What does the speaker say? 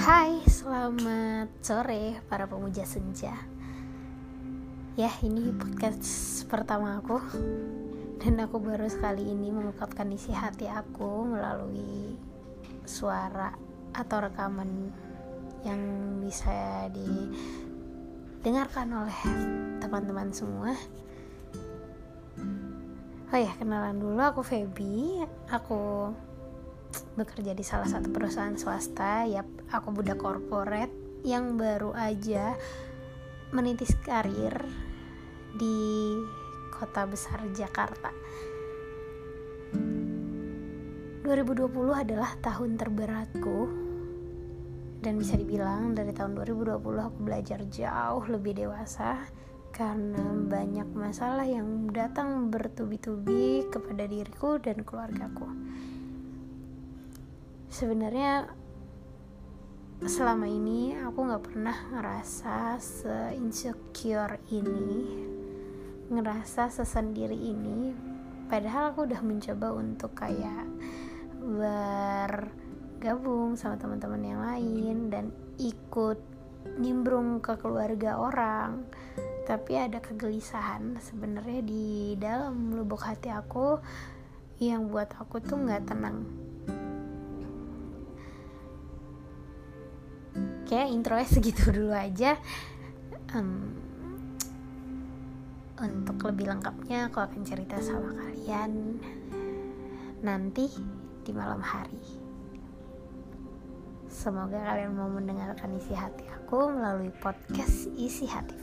Hai, selamat sore para pemuja senja. Ya, ini podcast pertama aku dan aku baru sekali ini mengungkapkan isi hati aku melalui suara atau rekaman yang bisa didengarkan oleh teman-teman semua. Oh ya, kenalan dulu aku Feby. Aku bekerja di salah satu perusahaan swasta ya aku budak korporat yang baru aja menitis karir di kota besar Jakarta. 2020 adalah tahun terberatku. Dan bisa dibilang dari tahun 2020 aku belajar jauh lebih dewasa karena banyak masalah yang datang bertubi-tubi kepada diriku dan keluargaku sebenarnya selama ini aku nggak pernah ngerasa se insecure ini ngerasa sesendiri ini. Padahal aku udah mencoba untuk kayak bergabung sama teman-teman yang lain dan ikut nimbrung ke keluarga orang. Tapi ada kegelisahan sebenarnya di dalam lubuk hati aku yang buat aku tuh nggak tenang Oke, intronya segitu dulu aja. Um, untuk lebih lengkapnya, aku akan cerita sama kalian nanti di malam hari. Semoga kalian mau mendengarkan isi hati aku melalui podcast isi hati